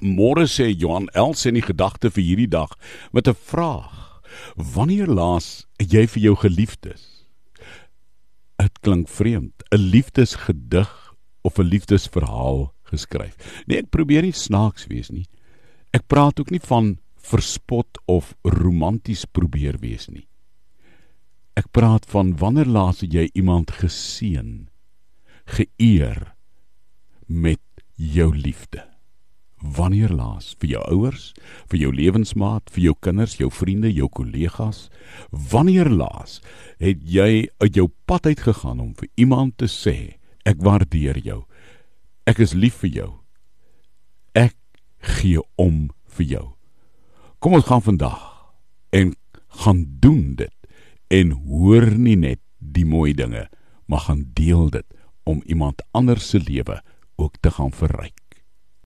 Môre sê Johan Els in die gedagte vir hierdie dag met 'n vraag. Wanneer laas het jy vir jou geliefdes? Dit klink vreemd, 'n liefdesgedig of 'n liefdesverhaal geskryf. Nee, ek probeer nie snaaks wees nie. Ek praat ook nie van verspot of romanties probeer wees nie. Ek praat van wanneer laas het jy iemand geseën, geëer met jou liefde? Wanneer laas vir jou ouers, vir jou lewensmaat, vir jou kinders, jou vriende, jou kollegas, wanneer laas het jy uit jou pad uit gegaan om vir iemand te sê ek waardeer jou. Ek is lief vir jou. Ek gee om vir jou. Kom ons gaan vandag en gaan doen dit en hoor nie net die mooi dinge, maar gaan deel dit om iemand anders se lewe ook te gaan verryk.